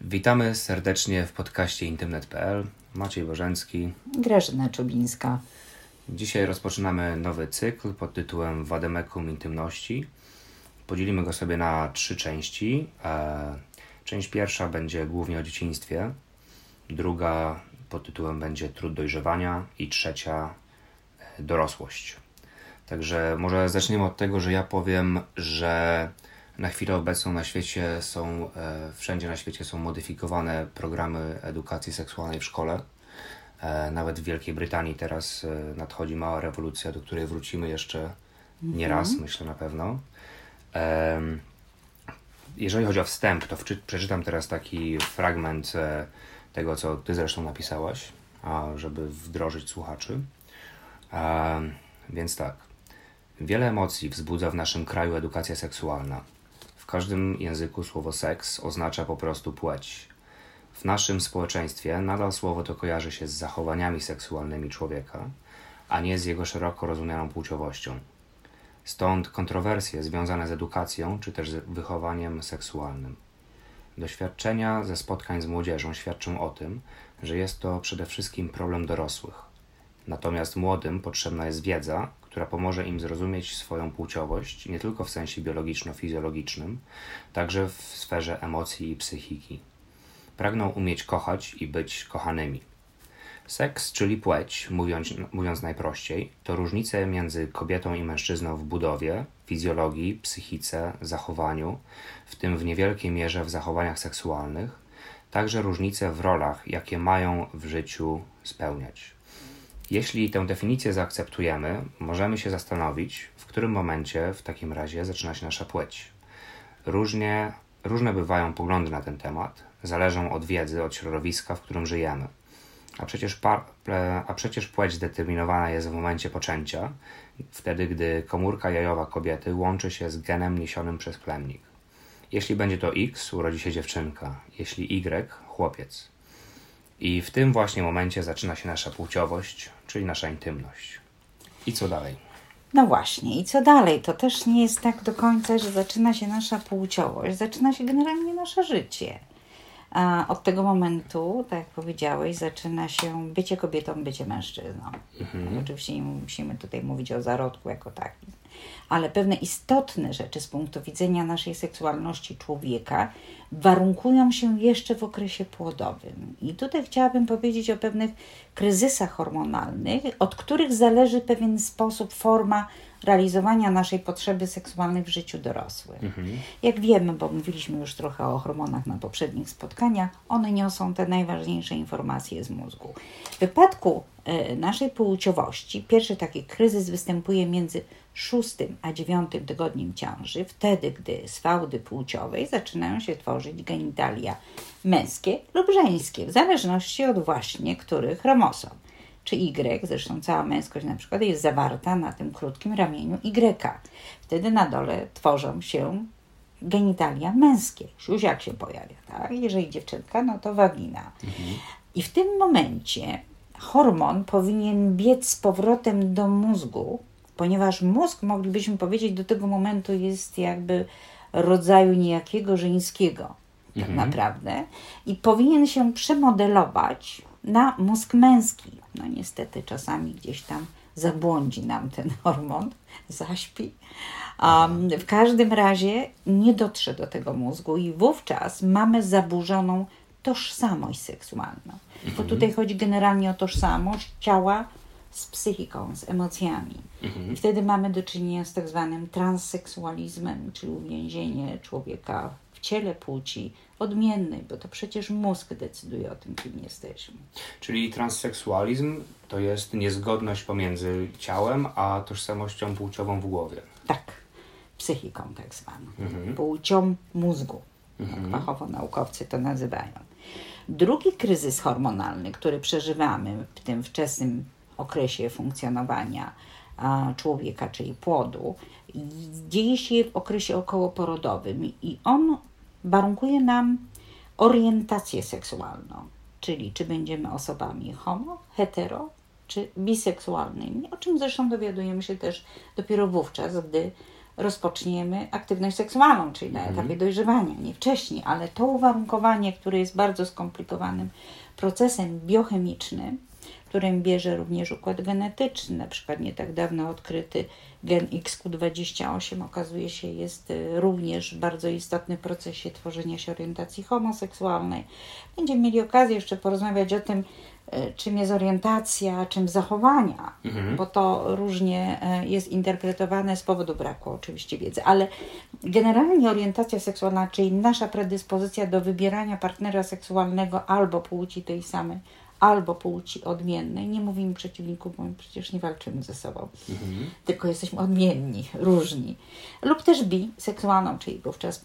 Witamy serdecznie w podcaście intymnet.pl. Maciej Bożencki. Grażyna Czubińska. Dzisiaj rozpoczynamy nowy cykl pod tytułem Wademekum Intymności. Podzielimy go sobie na trzy części. E, część pierwsza będzie głównie o dzieciństwie, druga pod tytułem będzie Trud dojrzewania i trzecia e, dorosłość. Także może zaczniemy od tego, że ja powiem, że na chwilę obecną na świecie są, e, wszędzie na świecie są modyfikowane programy edukacji seksualnej w szkole. E, nawet w Wielkiej Brytanii teraz e, nadchodzi mała rewolucja, do której wrócimy jeszcze nie raz, mhm. myślę na pewno. Jeżeli chodzi o wstęp, to przeczytam teraz taki fragment tego, co Ty zresztą napisałaś, żeby wdrożyć słuchaczy. Więc tak. Wiele emocji wzbudza w naszym kraju edukacja seksualna. W każdym języku słowo seks oznacza po prostu płeć. W naszym społeczeństwie nadal słowo to kojarzy się z zachowaniami seksualnymi człowieka, a nie z jego szeroko rozumianą płciowością. Stąd kontrowersje związane z edukacją czy też z wychowaniem seksualnym. Doświadczenia ze spotkań z młodzieżą świadczą o tym, że jest to przede wszystkim problem dorosłych. Natomiast młodym potrzebna jest wiedza, która pomoże im zrozumieć swoją płciowość nie tylko w sensie biologiczno-fizjologicznym, także w sferze emocji i psychiki. Pragną umieć kochać i być kochanymi. Seks, czyli płeć, mówiąc, mówiąc najprościej, to różnice między kobietą i mężczyzną w budowie, fizjologii, psychice, zachowaniu, w tym w niewielkiej mierze w zachowaniach seksualnych, także różnice w rolach, jakie mają w życiu spełniać. Jeśli tę definicję zaakceptujemy, możemy się zastanowić, w którym momencie w takim razie zaczyna się nasza płeć. Różnie, różne bywają poglądy na ten temat, zależą od wiedzy, od środowiska, w którym żyjemy. A przecież, par, a przecież płeć zdeterminowana jest w momencie poczęcia, wtedy gdy komórka jajowa kobiety łączy się z genem niesionym przez plemnik. Jeśli będzie to X, urodzi się dziewczynka, jeśli Y, chłopiec. I w tym właśnie momencie zaczyna się nasza płciowość, czyli nasza intymność. I co dalej? No właśnie, i co dalej? To też nie jest tak do końca, że zaczyna się nasza płciowość, zaczyna się generalnie nasze życie. A od tego momentu, tak jak powiedziałeś, zaczyna się bycie kobietą, bycie mężczyzną. Mhm. Oczywiście nie musimy tutaj mówić o zarodku jako takim, ale pewne istotne rzeczy z punktu widzenia naszej seksualności człowieka warunkują się jeszcze w okresie płodowym. I tutaj chciałabym powiedzieć o pewnych kryzysach hormonalnych, od których zależy pewien sposób, forma realizowania naszej potrzeby seksualnej w życiu dorosłym. Mhm. Jak wiemy, bo mówiliśmy już trochę o hormonach na poprzednich spotkaniach, one niosą te najważniejsze informacje z mózgu. W wypadku y, naszej płciowości pierwszy taki kryzys występuje między szóstym a dziewiątym tygodniem ciąży, wtedy gdy z fałdy płciowej zaczynają się tworzyć genitalia męskie lub żeńskie, w zależności od właśnie których chromosom czy Y, zresztą cała męskość na przykład jest zawarta na tym krótkim ramieniu Y. Wtedy na dole tworzą się genitalia męskie. Siuziak się pojawia, tak? Jeżeli dziewczynka, no to wagina. Mhm. I w tym momencie hormon powinien biec z powrotem do mózgu, ponieważ mózg, moglibyśmy powiedzieć, do tego momentu jest jakby rodzaju niejakiego żeńskiego, tak mhm. naprawdę, i powinien się przemodelować na mózg męski. No niestety czasami gdzieś tam zabłądzi nam ten hormon, zaśpi. Um, w każdym razie nie dotrze do tego mózgu i wówczas mamy zaburzoną tożsamość seksualną. Mhm. Bo tutaj chodzi generalnie o tożsamość ciała z psychiką, z emocjami. Mhm. I wtedy mamy do czynienia z tak zwanym transseksualizmem, czyli uwięzienie człowieka ciele płci odmiennej, bo to przecież mózg decyduje o tym, kim jesteśmy. Czyli transseksualizm to jest niezgodność pomiędzy ciałem a tożsamością płciową w głowie. Tak, psychiką tak zwaną, mhm. płcią mózgu, mhm. jak fachowo naukowcy to nazywają. Drugi kryzys hormonalny, który przeżywamy w tym wczesnym okresie funkcjonowania człowieka, czyli płodu, dzieje się w okresie okołoporodowym i on warunkuje nam orientację seksualną, czyli czy będziemy osobami homo, hetero, czy biseksualnymi, o czym zresztą dowiadujemy się też dopiero wówczas, gdy rozpoczniemy aktywność seksualną, czyli na Mhm. etapie dojrzewania, nie wcześniej, ale to uwarunkowanie, które jest bardzo skomplikowanym procesem biochemicznym, którym bierze również układ genetyczny, na przykład nie tak dawno odkryty gen XQ28 okazuje się jest y, również bardzo istotny w procesie tworzenia się orientacji homoseksualnej. Będziemy mieli okazję jeszcze porozmawiać o tym, y, czym jest orientacja, czym zachowania, Mhm. bo to różnie y, jest interpretowane z powodu braku oczywiście wiedzy, ale generalnie orientacja seksualna, czyli nasza predyspozycja do wybierania partnera seksualnego albo płci tej samej, albo płci odmiennej. Nie mówimy przeciwników, bo przecież nie walczymy ze sobą Mhm. tylko jesteśmy odmienni, różni. Lub też biseksualną, czyli wówczas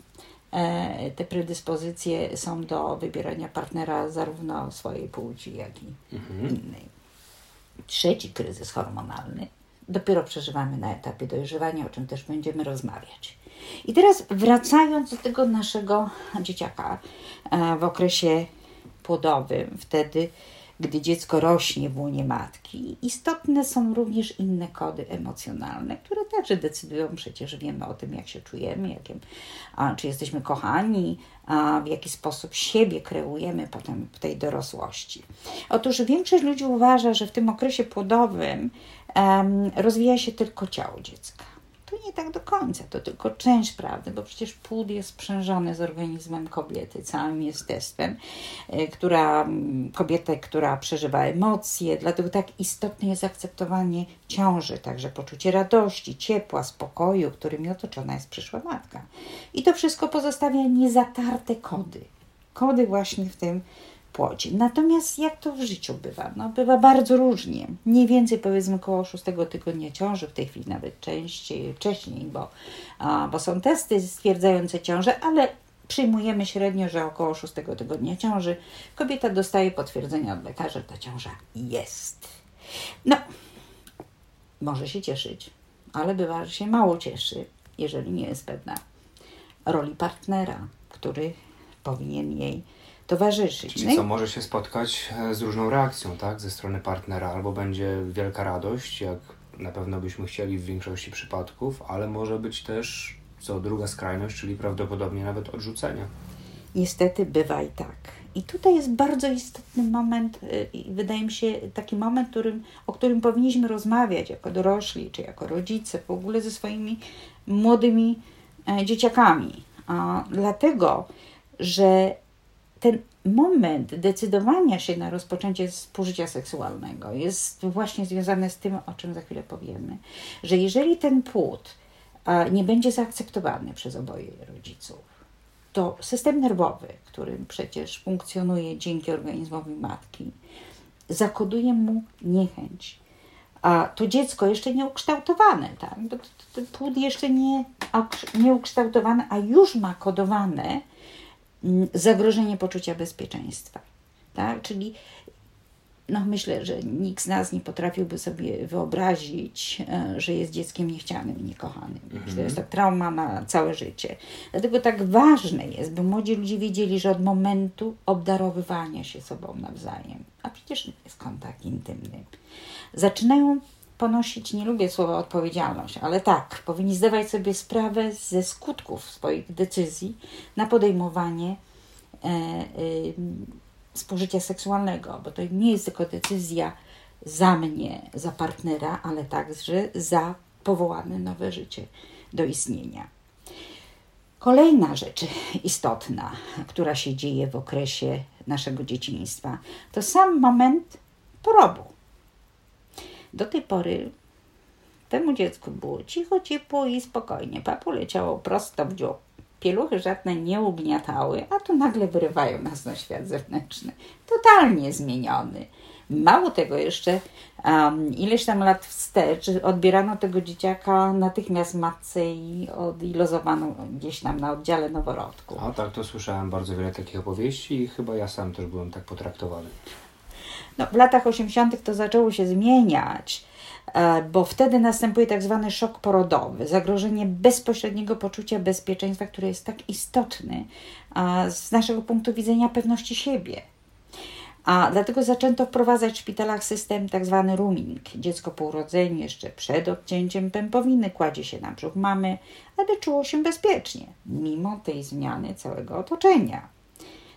e, te predyspozycje są do wybierania partnera zarówno swojej płci, jak i Mhm. innej. Trzeci kryzys hormonalny dopiero przeżywamy na etapie dojrzewania, o czym też będziemy rozmawiać. I teraz wracając do tego naszego dzieciaka e, w okresie płodowym, wtedy, gdy dziecko rośnie w łonie matki, istotne są również inne kody emocjonalne, które także decydują, przecież wiemy o tym, jak się czujemy, a, czy jesteśmy kochani, a, w jaki sposób siebie kreujemy potem w tej dorosłości. Otóż większość ludzi uważa, że w tym okresie płodowym rozwija się tylko ciało dziecka. Nie tak do końca, to tylko część prawdy, bo przecież płód jest sprzężony z organizmem kobiety, całym jestestwem, y, która, kobietę, która przeżywa emocje, dlatego tak istotne jest akceptowanie ciąży, także poczucie radości, ciepła, spokoju, którymi otoczona jest przyszła matka. I to wszystko pozostawia niezatarte kody. Kody właśnie w tym płodzie. Natomiast jak to w życiu bywa? No, bywa bardzo różnie. Mniej więcej powiedzmy około szóstego tygodnia ciąży, w tej chwili nawet częściej, wcześniej, bo, a, bo są testy stwierdzające ciążę, ale przyjmujemy średnio, że około szóstego tygodnia ciąży kobieta dostaje potwierdzenie od lekarza, że ta ciąża jest. No, może się cieszyć, ale bywa, że się mało cieszy, jeżeli nie jest pewna roli partnera, który powinien jej towarzyszyć. No Czyli i- co, może się spotkać e, z różną reakcją, tak, ze strony partnera, albo będzie wielka radość, jak na pewno byśmy chcieli w większości przypadków, ale może być też, co druga skrajność, czyli prawdopodobnie nawet odrzucenie. Niestety bywa i tak. I tutaj jest bardzo istotny moment, i wydaje mi się taki moment, którym, o którym powinniśmy rozmawiać jako dorośli, czy jako rodzice, w ogóle ze swoimi młodymi e, dzieciakami. A, dlatego, że ten moment decydowania się na rozpoczęcie współżycia seksualnego jest właśnie związany z tym, o czym za chwilę powiemy, że jeżeli ten płód nie będzie zaakceptowany przez oboje rodziców, to system nerwowy, który przecież funkcjonuje dzięki organizmowi matki, zakoduje mu niechęć. A to dziecko jeszcze nie ukształtowane, tak? To płód jeszcze nie, nie ukształtowane, a już ma kodowane zagrożenie poczucia bezpieczeństwa. Tak? Czyli no myślę, że nikt z nas nie potrafiłby sobie wyobrazić, e, że jest dzieckiem niechcianym i niekochanym. Mhm. To jest to trauma na całe życie. Dlatego tak ważne jest, by młodzi ludzie wiedzieli, że od momentu obdarowywania się sobą nawzajem, a przecież jest kontakt intymny, zaczynają ponosić, nie lubię słowa odpowiedzialność, ale tak, powinni zdawać sobie sprawę ze skutków swoich decyzji na podejmowanie e, e, spożycia seksualnego, bo to nie jest tylko decyzja za mnie, za partnera, ale także za powołane nowe życie do istnienia. Kolejna rzecz istotna, która się dzieje w okresie naszego dzieciństwa, to sam moment porobu. Do tej pory temu dziecku było cicho, ciepło i spokojnie. Papu leciało prosto w dziób. Pieluchy żadne nie ugniatały, a tu nagle wyrywają nas na świat zewnętrzny. Totalnie zmieniony. Mało tego jeszcze, um, ileś tam lat wstecz odbierano tego dzieciaka natychmiast matce i odilozowano gdzieś tam na oddziale noworodku. A tak, to słyszałem bardzo wiele takich opowieści i chyba ja sam też byłem tak potraktowany. No, w latach 80. to zaczęło się zmieniać, e, bo wtedy następuje tak zwany szok porodowy, zagrożenie bezpośredniego poczucia bezpieczeństwa, które jest tak istotne z naszego punktu widzenia pewności siebie. A dlatego zaczęto wprowadzać w szpitalach system tak zwany rooming. Dziecko po urodzeniu, jeszcze przed odcięciem pępowiny, kładzie się na brzuch mamy, aby czuło się bezpiecznie, mimo tej zmiany całego otoczenia.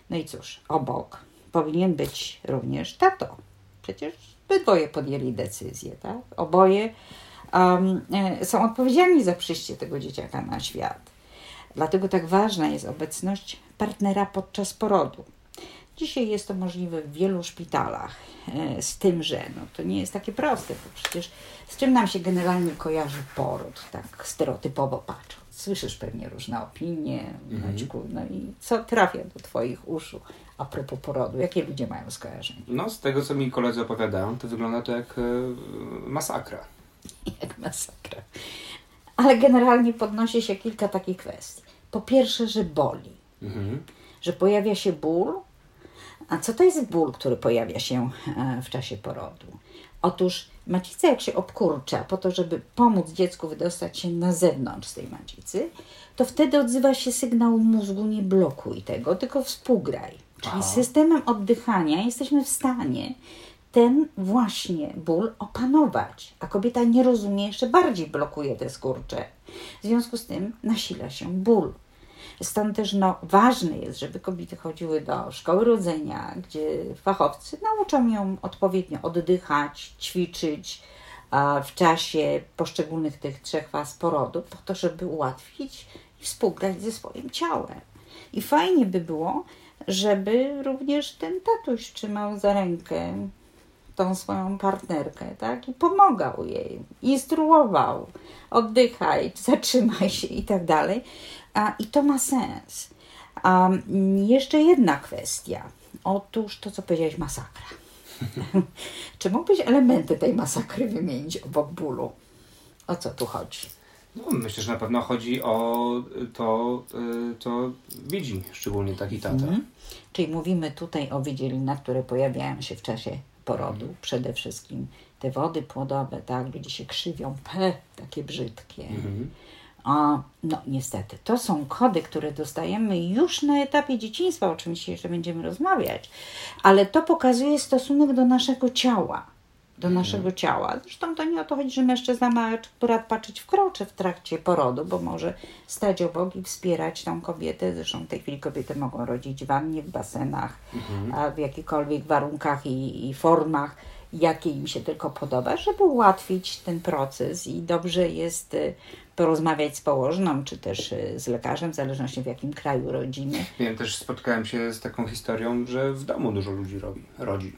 No i cóż, obok powinien być również tato. Przecież obydwoje podjęli decyzję, tak? Oboje um, są odpowiedzialni za przyjście tego dzieciaka na świat. Dlatego tak ważna jest obecność partnera podczas porodu. Dzisiaj jest to możliwe w wielu szpitalach, e, z tym, że no, to nie jest takie proste, bo przecież z czym nam się generalnie kojarzy poród, tak stereotypowo patrząc. Słyszysz pewnie różne opinie, mhm. no i co trafia do Twoich uszu a propos porodu? Jakie ludzie mają skojarzenia? No, z tego, co mi koledzy opowiadają, to wygląda to jak e, masakra. Jak masakra. Ale generalnie podnosi się kilka takich kwestii. Po pierwsze, że boli. Mhm. Że pojawia się ból, a co to jest ból, który pojawia się e, w czasie porodu? Otóż macica jak się obkurcza po to, żeby pomóc dziecku wydostać się na zewnątrz z tej macicy, to wtedy odzywa się sygnał mózgu nie blokuj tego, tylko współgraj. Czyli Aha. systemem oddychania jesteśmy w stanie ten właśnie ból opanować, a kobieta nie rozumie, jeszcze bardziej blokuje te skurcze. W związku z tym nasila się ból. Stąd też no, ważne jest, żeby kobiety chodziły do szkoły rodzenia, gdzie fachowcy nauczą ją odpowiednio oddychać, ćwiczyć w czasie poszczególnych tych trzech faz porodu, po to, żeby ułatwić i współgrać ze swoim ciałem. I fajnie by było, żeby również ten tatuś trzymał za rękę tą swoją partnerkę, tak? I pomagał jej, instruował, oddychaj, zatrzymaj się i tak dalej. A, I to ma sens. A jeszcze jedna kwestia. Otóż to, co powiedziałeś, masakra. Czy mógłbyś elementy tej masakry wymienić obok bólu? O co tu chodzi? No, myślę, że na pewno chodzi o to, co widzi, szczególnie taki tata. Mhm. Czyli mówimy tutaj o wydzielinach, które pojawiają się w czasie porodu. Mhm. Przede wszystkim te wody płodowe, tak, ludzie się krzywią, pe, takie brzydkie. Mhm. A, no niestety, to są kody, które dostajemy już na etapie dzieciństwa, o czym jeszcze będziemy rozmawiać, ale to pokazuje stosunek do naszego ciała. Do mhm. naszego ciała. Zresztą to nie o to chodzi, że mężczyzna ma akurat patrzeć w krocze w trakcie porodu, bo może stać obok i wspierać tą kobietę. Zresztą w tej chwili kobiety mogą rodzić w wannie, w basenach, a w jakichkolwiek warunkach i, i formach jakie im się tylko podoba, żeby ułatwić ten proces i dobrze jest y, porozmawiać z położną, czy też y, z lekarzem, w zależności w jakim kraju rodzimy. Wiem, też spotkałem się z taką historią, że w domu dużo ludzi robi, rodzi.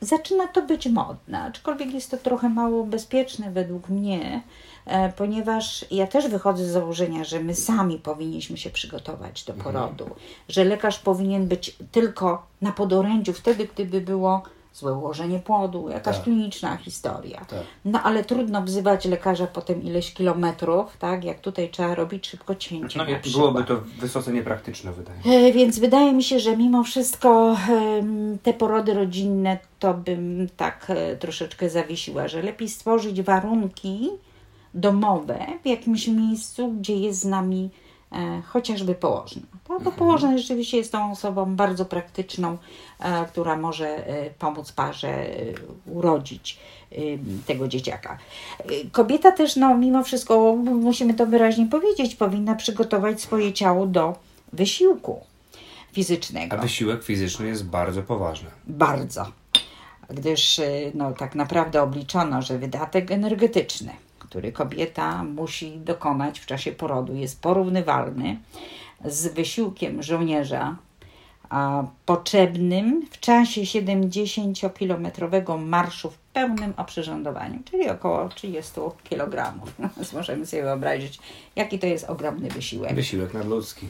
Zaczyna to być modne, aczkolwiek jest to trochę mało bezpieczne według mnie, e, ponieważ ja też wychodzę z założenia, że my sami powinniśmy się przygotować do mhm. porodu, mhm. że lekarz powinien być tylko na podorędziu wtedy, gdyby było złe ułożenie płodu, jakaś tak. kliniczna historia. Tak. No ale trudno wzywać lekarza potem ileś kilometrów, tak? Jak tutaj trzeba robić szybko cięcie. No, byłoby to wysoce niepraktyczne, wydaje e, Więc wydaje mi się, że mimo wszystko te porody rodzinne to bym tak e, troszeczkę zawiesiła, że lepiej stworzyć warunki domowe w jakimś miejscu, gdzie jest z nami chociażby położna. To, to położna rzeczywiście jest tą osobą bardzo praktyczną, e, która może e, pomóc parze urodzić tego dzieciaka. Kobieta też, no, mimo wszystko, musimy to wyraźnie powiedzieć, powinna przygotować swoje ciało do wysiłku fizycznego. A wysiłek fizyczny jest bardzo poważny. Bardzo. Gdyż no, tak naprawdę obliczono, że wydatek energetyczny który kobieta musi dokonać w czasie porodu, jest porównywalny z wysiłkiem żołnierza a, potrzebnym w czasie 70-kilometrowego marszu w pełnym oprzyrządowaniu, czyli około 30 kg. Możemy sobie wyobrazić, jaki to jest ogromny wysiłek. Wysiłek nadludzki.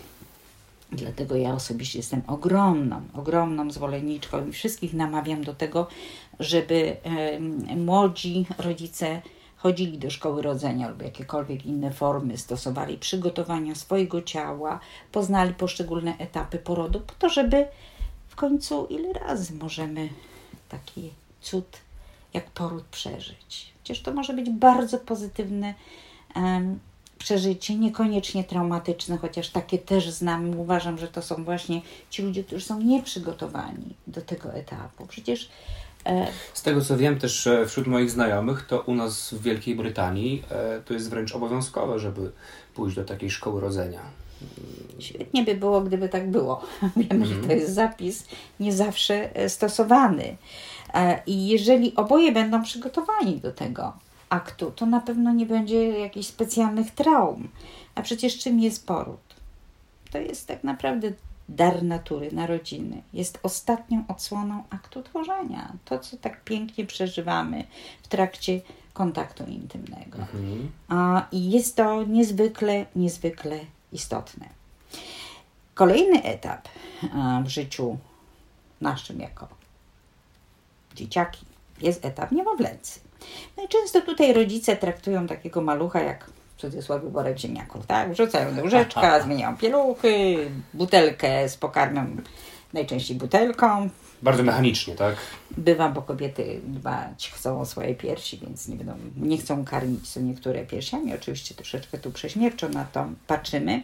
Dlatego ja osobiście jestem ogromną, ogromną zwolenniczką i wszystkich namawiam do tego, żeby młodzi rodzice chodzili do szkoły rodzenia lub jakiekolwiek inne formy, stosowali przygotowania swojego ciała, poznali poszczególne etapy porodu, po to, żeby w końcu ile razy możemy taki cud jak poród przeżyć. Przecież to może być bardzo pozytywne um, przeżycie, niekoniecznie traumatyczne, chociaż takie też znam. Uważam, że to są właśnie ci ludzie, którzy są nieprzygotowani do tego etapu. Przecież Z tego co wiem też e, wśród moich znajomych, to u nas w Wielkiej Brytanii e, to jest wręcz obowiązkowe, żeby pójść do takiej szkoły rodzenia. Świetnie by było, gdyby tak było. Wiemy, że to jest zapis nie zawsze e, stosowany. E, I jeżeli oboje będą przygotowani do tego aktu, to na pewno nie będzie jakichś specjalnych traum. A przecież czym jest poród? To jest tak naprawdę dar natury, narodziny. Jest ostatnią odsłoną aktu tworzenia. To, co tak pięknie przeżywamy w trakcie kontaktu intymnego. A, I jest to niezwykle, niezwykle istotne. Kolejny etap w życiu naszym jako dzieciaki jest etap niemowlęcy. No i często tutaj rodzice traktują takiego malucha jak cudzysłowie worek ziemniaków, tak? Wrzucają do łóżeczka, zmieniają pieluchy, butelkę z pokarmem, najczęściej butelką, Bardzo mechanicznie, tak? Bywa, bo kobiety dbać chcą o swoje piersi, więc nie, będą, nie chcą karmić co niektóre piersiami. Oczywiście troszeczkę tu prześmiewczo na to patrzymy.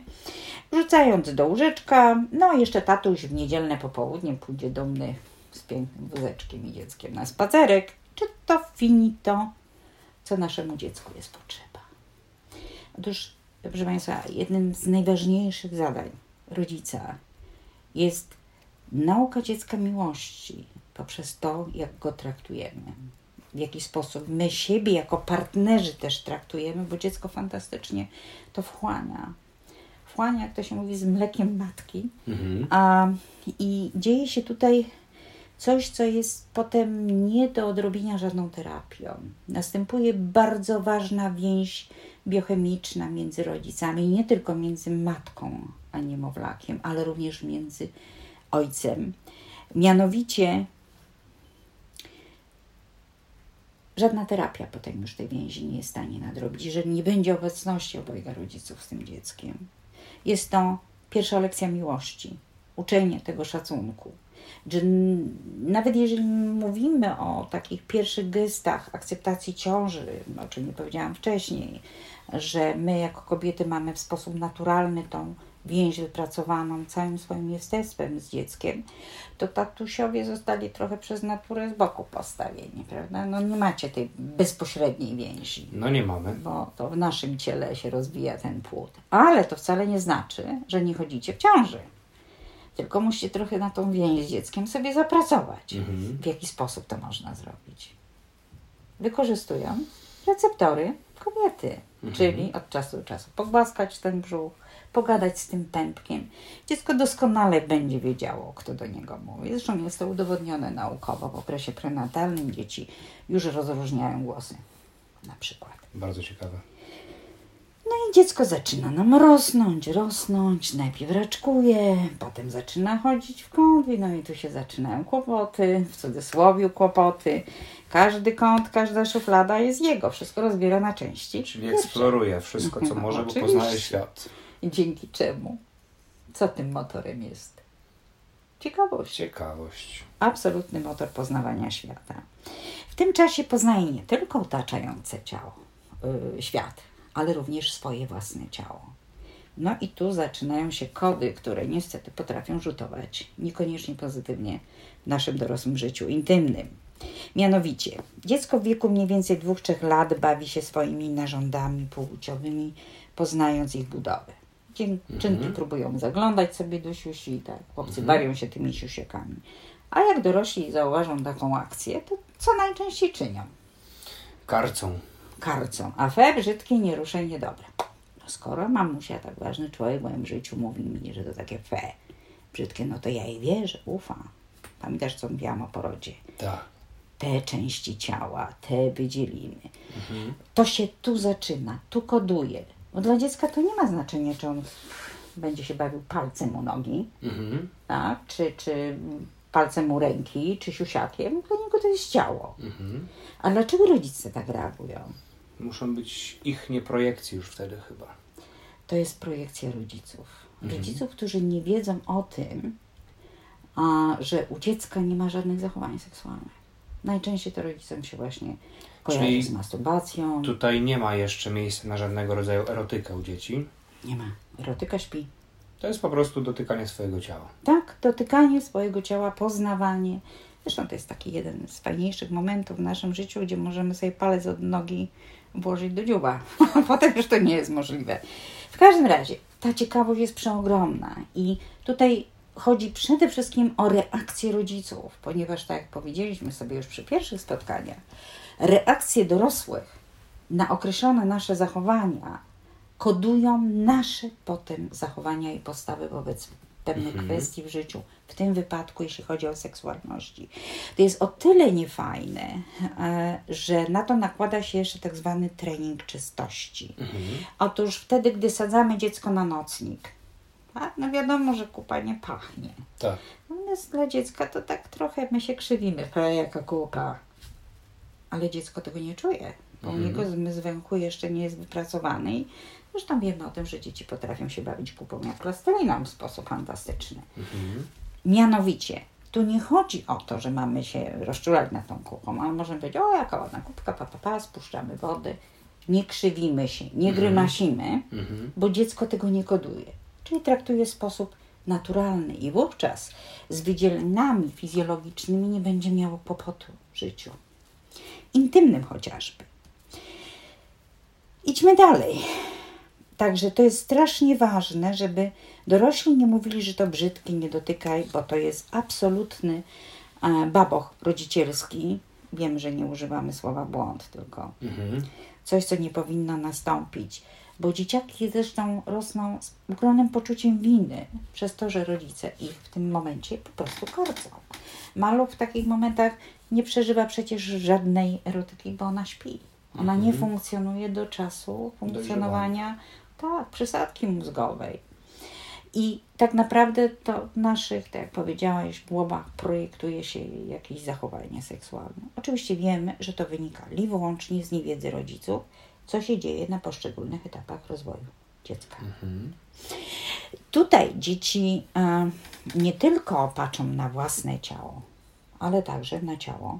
Wrzucając do łóżeczka, no jeszcze tatuś w niedzielne popołudnie pójdzie dumny z pięknym wózeczkiem i dzieckiem na spacerek. Czy to finito, co naszemu dziecku jest potrzeba? Otóż, proszę Państwa, jednym z najważniejszych zadań rodzica jest nauka dziecka miłości poprzez to, jak go traktujemy. W jaki sposób my siebie jako partnerzy też traktujemy, bo dziecko fantastycznie to wchłania. Wchłania, jak to się mówi, z mlekiem matki. A, I dzieje się tutaj coś, co jest potem nie do odrobienia żadną terapią. Następuje bardzo ważna więź biochemiczna między rodzicami, nie tylko między matką a niemowlakiem, ale również między ojcem. Mianowicie żadna terapia potem już tej więzi nie jest w stanie nadrobić, jeżeli nie będzie obecności obojga rodziców z tym dzieckiem. Jest to pierwsza lekcja miłości, uczenie tego szacunku. Że nawet jeżeli mówimy o takich pierwszych gestach akceptacji ciąży, o czym nie powiedziałam wcześniej, że my jako kobiety mamy w sposób naturalny tą więź wypracowaną całym swoim jestestwem z dzieckiem, to tatusiowie zostali trochę przez naturę z boku postawieni, prawda? No nie macie tej bezpośredniej więzi No nie mamy. bo to w naszym ciele się rozwija ten płód. Ale to wcale nie znaczy, że nie chodzicie w ciąży. Tylko musicie trochę na tą więź z dzieckiem sobie zapracować. W jaki sposób to można zrobić? Wykorzystują receptory kobiety, czyli od czasu do czasu pogłaskać ten brzuch, pogadać z tym pępkiem. Dziecko doskonale będzie wiedziało, kto do niego mówi. Zresztą jest to udowodnione naukowo. W okresie prenatalnym dzieci już rozróżniają głosy, na przykład. Bardzo ciekawe. I dziecko zaczyna nam rosnąć, rosnąć. Najpierw raczkuje, potem zaczyna chodzić w kąt, no i tu się zaczynają kłopoty, w cudzysłowie kłopoty. Każdy kąt, każda szuflada jest jego, wszystko rozbiera na części. Czyli Pierwsze. eksploruje wszystko, co może, bo poznaje świat. I dzięki czemu? Co tym motorem jest? Ciekawość. Ciekawość. absolutny motor poznawania świata. W tym czasie poznaje nie tylko otaczające ciało, yy, świat, ale również swoje własne ciało. No i tu zaczynają się kody, które niestety potrafią rzutować niekoniecznie pozytywnie w naszym dorosłym życiu intymnym. Mianowicie, dziecko w wieku mniej więcej 2-3 lat bawi się swoimi narządami płciowymi, poznając ich budowę. Dziewczynki próbują zaglądać sobie do siusi, tak, chłopcy bawią się tymi siusiekami. A jak dorośli zauważą taką akcję, to co najczęściej czynią? Karcą. Karcą. A fe brzydkie, nie ruszaj, niedobre. No skoro mamusia, tak ważny człowiek w moim życiu, mówi mi, że to takie fe brzydkie, no to ja jej wierzę, ufam. Pamiętasz, co mówiłam o porodzie? Tak. te części ciała, te wydzieliny. To się tu zaczyna, tu koduje. Bo dla dziecka to nie ma znaczenia, czy on będzie się bawił palcem u nogi, Mhm. tak? czy, czy palcem u ręki, czy siusiakiem. Dla niego to jest ciało. Mhm. A dlaczego rodzice tak reagują? Muszą być ich nie projekcje już wtedy chyba. To jest projekcja rodziców. Rodziców, którzy nie wiedzą o tym, a, że u dziecka nie ma żadnych zachowań seksualnych. Najczęściej to rodzicom się właśnie kojarzy Czyli z masturbacją. Tutaj nie ma jeszcze miejsca na żadnego rodzaju erotykę u dzieci. Nie ma. Erotyka śpi. To jest po prostu dotykanie swojego ciała. Tak, dotykanie swojego ciała, poznawanie. Zresztą to jest taki jeden z fajniejszych momentów w naszym życiu, gdzie możemy sobie palec od nogi włożyć do dziuba. Potem już to nie jest możliwe. W każdym razie, ta ciekawość jest przeogromna i tutaj chodzi przede wszystkim o reakcję rodziców, ponieważ tak jak powiedzieliśmy sobie już przy pierwszych spotkaniach, reakcje dorosłych na określone nasze zachowania kodują nasze potem zachowania i postawy wobec pewnych kwestii w życiu, w tym wypadku, jeśli chodzi o seksualności. To jest o tyle niefajne, e, że na to nakłada się jeszcze tak zwany trening czystości. Otóż wtedy, gdy sadzamy dziecko na nocnik, no wiadomo, że kupa nie pachnie. Tak. Natomiast dla dziecka to tak trochę my się krzywimy, "E, jaka kupa. Ale dziecko tego nie czuje, bo u niego zmysł węchu jeszcze nie jest wypracowany. Zresztą wiemy o tym, że dzieci potrafią się bawić kupą jak plasteliną w sposób fantastyczny. Mianowicie, tu nie chodzi o to, że mamy się rozczulać nad tą kupą, ale możemy powiedzieć, o jaka ładna kubka, pa, pa, pa, spuszczamy wody, nie krzywimy się, nie grymasimy, bo dziecko tego nie koduje. Czyli traktuje w sposób naturalny i wówczas z wydzieleniami fizjologicznymi nie będzie miało kłopotu w życiu. Intymnym chociażby. Idźmy dalej. Także to jest strasznie ważne, żeby dorośli nie mówili, że to brzydki, nie dotykaj, bo to jest absolutny e, baboch rodzicielski. Wiem, że nie używamy słowa błąd, tylko coś, co nie powinno nastąpić. Bo dzieciaki zresztą rosną z ogromnym poczuciem winy przez to, że rodzice ich w tym momencie po prostu karcą. Maluch w takich momentach nie przeżywa przecież żadnej erotyki, bo ona śpi. Ona nie funkcjonuje do czasu funkcjonowania tak, przysadki mózgowej. I tak naprawdę to w naszych, tak jak powiedziałaś, głowach projektuje się jakieś zachowanie seksualne. Oczywiście wiemy, że to wynika li wyłącznie z niewiedzy rodziców, co się dzieje na poszczególnych etapach rozwoju dziecka. Tutaj dzieci e, nie tylko patrzą na własne ciało, ale także na ciało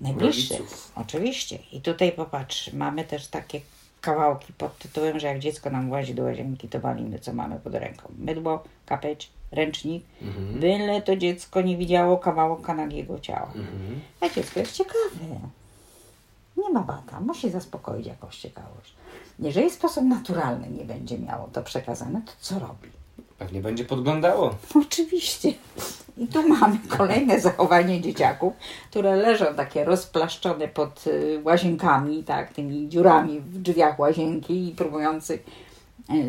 najbliższych. Rodziców. Oczywiście. I tutaj popatrz, mamy też takie kawałki pod tytułem, że jak dziecko nam łazi do łazienki, to walimy, co mamy pod ręką. Mydło, kapeć, ręcznik. Byle to dziecko nie widziało kawałka nagiego ciała. A dziecko jest ciekawe. Nie ma bata, musi zaspokoić jakąś ciekawość. Jeżeli w sposób naturalny nie będzie miało to przekazane, to co robi? Pewnie będzie podglądało. Oczywiście. I tu mamy kolejne zachowanie dzieciaków, które leżą takie rozplaszczone pod y, łazienkami, tak, tymi dziurami w drzwiach łazienki i próbujący y,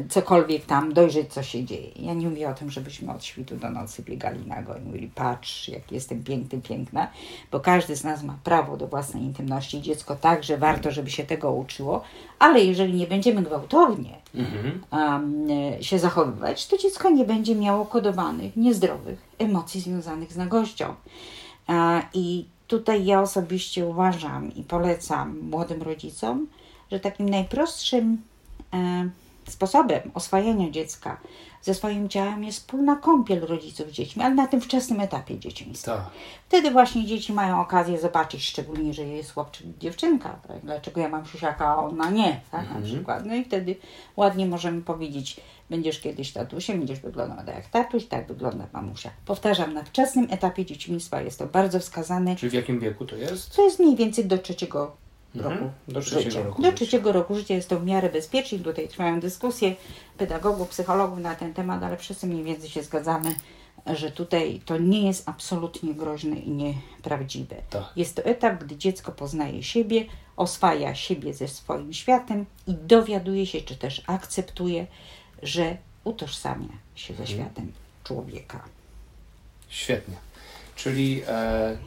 cokolwiek tam dojrzeć, co się dzieje. Ja nie mówię o tym, żebyśmy od świtu do nocy biegali nago i mówili, patrz, jak jestem piękny, piękna, bo każdy z nas ma prawo do własnej intymności dziecko także warto, żeby się tego uczyło, ale jeżeli nie będziemy gwałtownie um, e, się zachowywać, to dziecko nie będzie miało kodowanych, niezdrowych emocji związanych z nagością. E, I tutaj ja osobiście uważam i polecam młodym rodzicom, że takim najprostszym e, sposobem oswajania dziecka ze swoim ciałem jest wspólna kąpiel rodziców z dziećmi, ale na tym wczesnym etapie dzieciństwa. Tak. Wtedy właśnie dzieci mają okazję zobaczyć, szczególnie, że jest chłopczyk dziewczynka, tak? dlaczego ja mam siusiaka, a ona nie, tak? na przykład. No i wtedy ładnie możemy powiedzieć, będziesz kiedyś tatusiem, będziesz wyglądał tak jak tatuś, tak wygląda mamusia. Powtarzam, na wczesnym etapie dzieciństwa jest to bardzo wskazane, Czyli w jakim wieku to jest? to jest mniej więcej do trzeciego roku Mhm. Do trzeciego życia. roku do trzeciego roku życia jest to w miarę bezpieczne. Tutaj trwają dyskusje pedagogów, psychologów na ten temat, ale wszyscy mniej więcej się zgadzamy, że tutaj to nie jest absolutnie groźne i nieprawdziwe. Tak. Jest to etap, gdy dziecko poznaje siebie, oswaja siebie ze swoim światem i dowiaduje się, czy też akceptuje, że utożsamia się Mhm. ze światem człowieka. Świetnie. Czyli e,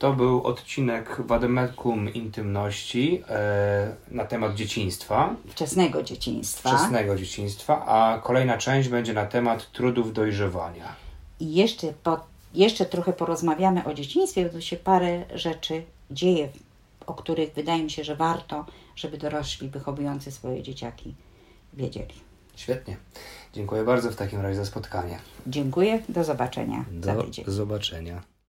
to był odcinek Wademekum Intymności e, na temat dzieciństwa, Wczesnego dzieciństwa. wczesnego dzieciństwa, a kolejna część będzie na temat trudów dojrzewania. I jeszcze, po, jeszcze trochę porozmawiamy o dzieciństwie, bo tu się parę rzeczy dzieje, o których wydaje mi się, że warto, żeby dorośli wychowujący swoje dzieciaki wiedzieli. Świetnie. Dziękuję bardzo w takim razie za spotkanie. Dziękuję, do zobaczenia Do zobaczenia.